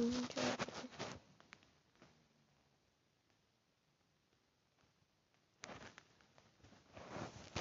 听着。